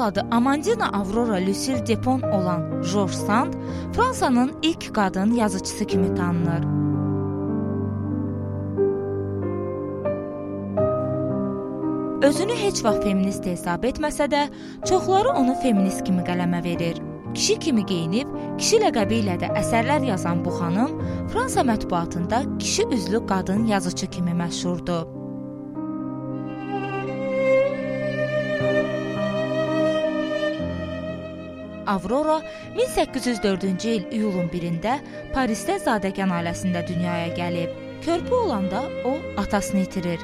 Adı Amandina Aurora Lucille Depon olan George Sand Fransanın ilk qadın yazıçısı kimi tanınır. Özünü heç vaxt feminist hesab etməsə də, çoxları onu feminist kimi qələmə verir. Kişi kimi geyinib, kişi ləqəbi ilə də əsərlər yazan bu xanım Fransa mətbuatında kişi üzlü qadın yazıçı kimi məşhurdur. Avrora 1804-cü il iyulun 1-də Parisdə zadəgan ailəsində dünyaya gəlib. Körpü olanda o atasını itirir.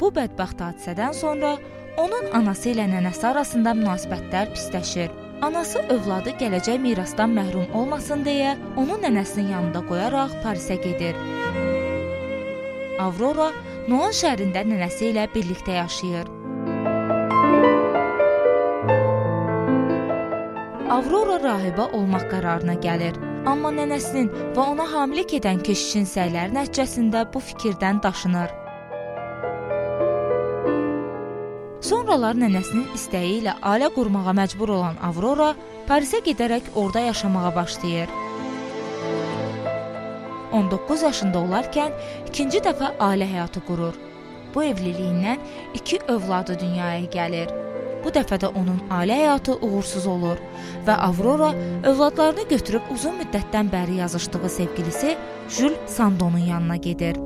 Bu bədbəxt hadisədən sonra onun anası ilə nənəsi arasında münasibətlər pisləşir. Anası övladı gələcək mirasdan məhrum olmasın deyə onu nənəsinin yanında qoyaraq Parisə gedir. Aurora Noan şəhərində nənəsi ilə birlikdə yaşayır. Rahibə olmaq qərarına gəlir. Amma nənəsinin və ona hamilə edən keşişin səyləri nəticəsində bu fikirdən daşınır. Sonralar nənəsinin istəyi ilə ailə qurmağa məcbur olan Aurora Parisə gedərək orada yaşamağa başlayır. 19 yaşında olarkən ikinci dəfə ailə həyatı qurur. Bu evliliyindən 2 övladı dünyaya gəlir. Bu dəfə də onun ailə həyatı uğursuz olur və Aurora övladlarını götürüb uzun müddətdən bəri yazışdığı sevgilisi Jules Sandonun yanına gedir.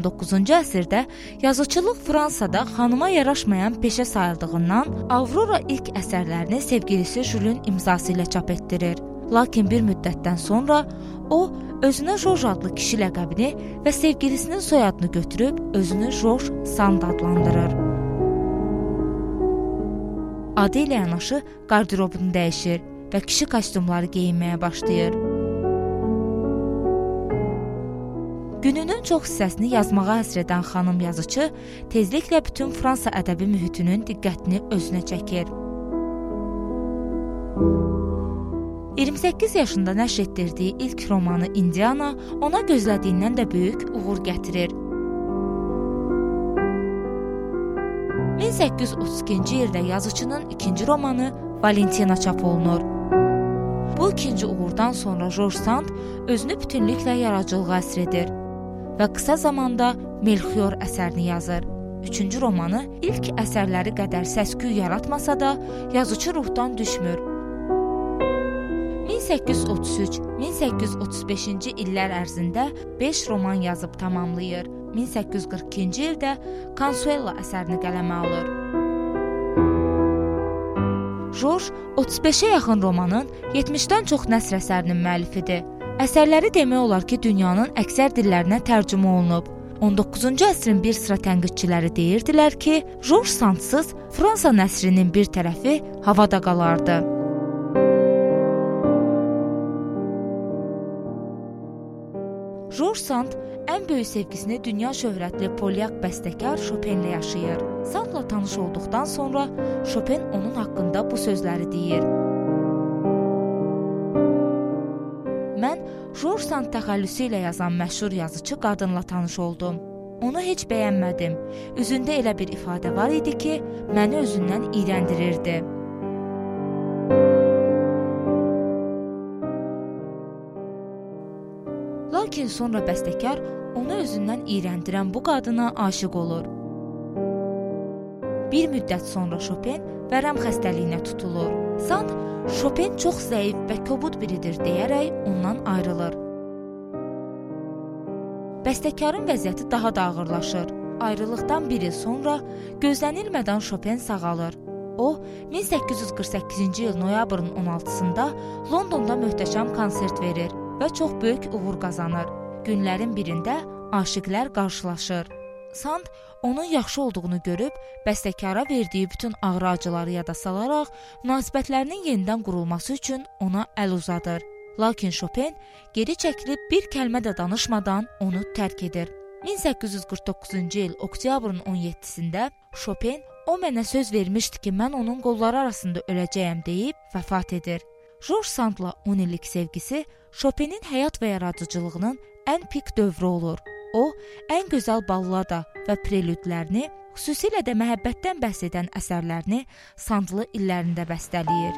19-cu əsrdə yazıçılıq Fransada xanıma yaraşmayan peşə sayıldığından Aurora ilk əsərlərini sevgilisi Julun imzası ilə çap etdirir. Lakin bir müddətdən sonra o özünə George adlı kişi ləqəbini və sevgilisinin soyadını götürüb özünü George Sand adlandırır. Adı ilə yanaşı qarderobunu dəyişir və kişi kostyumları geyinməyə başlayır. Gününün çox hissəsini yazmağa həsr edən xanım yazıçı tezliklə bütün Fransa ədəbi mühitinin diqqətini özünə çəkir. 28 yaşında nəşr etdirdiyi ilk romanı Indiana ona gözlədiyindən də böyük uğur gətirir. 1832-ci ildə yazıçının ikinci romanı Valentina çap olunur. Bu ikinci uğurdan sonra George Sand özünü bütünlüklə yaradıcılığa həsr edir və qısa zamanda Melxior əsərini yazır. Üçüncü romanı ilk əsərləri qədər səs-küy yaratmasa da, yazıçı ruhdan düşmür. 1833-1835-ci illər ərzində 5 roman yazıb tamamlayır. 1842-ci ildə Consuelo əsərini qələmə alır. George 35-ə yaxın romanın 70-dən çox nəsr əsərinin müəllifidir. Əsərləri demək olar ki, dünyanın əksər dillərinə tərcümə olunub. 19-cu əsrin bir sıra tənqidçiləri deyirdilər ki, George Sandsız Fransa nəsrinin bir tərəfi havada qalardı. George Sand ən böyük sevgisini dünya şöhrətli polyak bəstəkar Chopin-lə yaşayır. Sandla tanış olduqdan sonra Chopin onun haqqında bu sözləri deyir: Mən George Sand təxəllüsü ilə yazan məşhur yazıçı qadınla tanış oldum. Onu heç bəyənmədim. Üzündə elə bir ifadə var idi ki, məni özündən iyrəndirirdi. Lakin sonra bəstəkar onu özündən iyrəndirən bu qadına aşiq olur. Bir müddət sonra Chopin vərəm xəstəliyinə tutulur. Sand Chopin çox zəif və kobud biridir deyərək ondan ayrılır. Bəstəkarın vəziyyəti daha da ağırlaşır. Ayrılıqdan bir il sonra gözlənilmədən Chopin sağalır. O 1848-ci il noyabrın 16-sında Londonda möhtəşəm konsert verir və çox böyük uğur qazanır. Günlərin birində aşiqlər qarşılaşır. Sand onun yaxşı olduğunu görüb bəstəkara verdiyi bütün ağrı-acıları yada salaraq münasibətlərinin yenidən qurulması üçün ona əl uzadır. Lakin Chopin geri çəkilib bir kəlmə də danışmadan onu tərk edir. 1849-cu il oktyabrın 17-sində Chopin o mənə söz vermişdi ki, mən onun qolları arasında öləcəyəm deyib vəfat edir. George Sandla 10 illik sevgisi Chopinin həyat və yaradıcılığının ən pik dövrü olur. O, ən gözəl ballada və prelüdlərini, xüsusilə də məhəbbətdən bəhs edən əsərlərini sandlı illərində bəstələyir.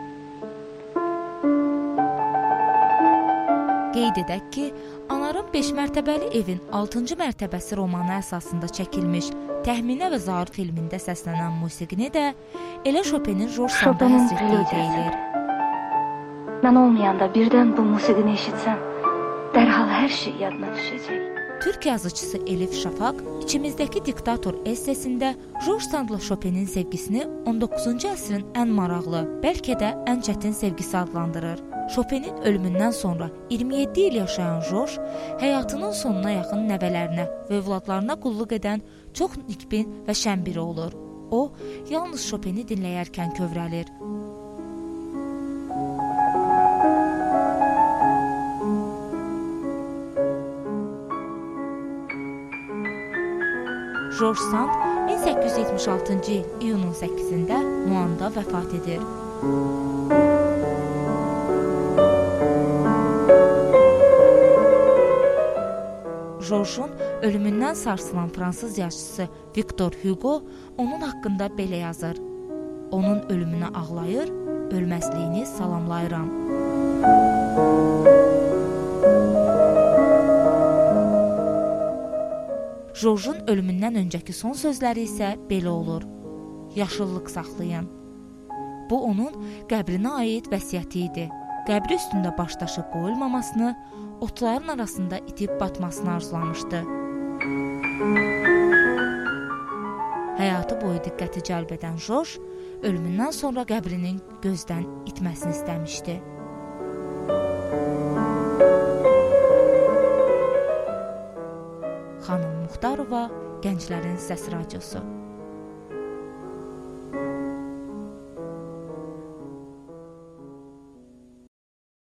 Qeyd edək ki, Anarın 5 mərtəbəli evin 6-cı mərtəbəsi romanı əsasında çəkilmiş Təxminə və Zaur filmində səslənən musiqini də elə Chopin-in George Sanda həsr etdiyi deyilir. Mən olmayanda birdən bu musiqini eşitsəm, dərhal hər şey yadıma düşəcək. Türk yazıçısı Elif Şafaq İçimizdəki diktator essesində George Sandla Chopin-in sevgisini 19-cu əsrin ən maraqlı, bəlkə də ən çətin sevgisi adlandırır. Chopin-in ölümündən sonra 27 il yaşayan George həyatının sonuna yaxın nəvələrinə və övladlarına qulluq edən çox nikbin və şən biri olur. O, yalnız Chopin-i dinləyərkən kövrəlir. George Sand 1876-cı il iyunun 8-də Muanda vəfat edir. George'un ölümündən sarsılan fransız yazıçısı Victor Hugo onun haqqında belə yazır: Onun ölümünə ağlayır, ölməzliyini salamlayıram. George'un ölümündən öncəki son sözləri isə belə olur: Yaşıllıq saxlayın. Bu onun qəbrinə aid vəsiyyəti idi. Qəbri üstündə başdaşı qoyulmamasını, otların arasında itib batmasını arzulamışdı. Həyatı boyu diqqəti cəlb edən Josh ölümündən sonra qəbrinin gözdən itməsini istəmişdi. Muxtarova, Gənclərin Səs Radiosu